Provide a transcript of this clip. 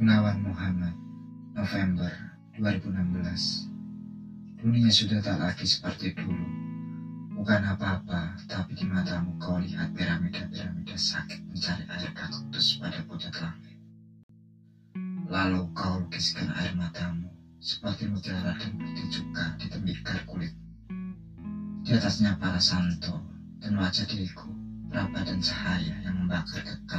Gunawan Muhammad, November 2016. Dunia sudah tak lagi seperti dulu. Bukan apa-apa, tapi di matamu kau lihat piramida-piramida sakit mencari air kaktus pada pucat langit. Lalu kau lukiskan air matamu seperti mutiara dan putih cuka di tembikar kulit. Di atasnya para santo dan wajah diriku, berapa dan cahaya yang membakar kekal.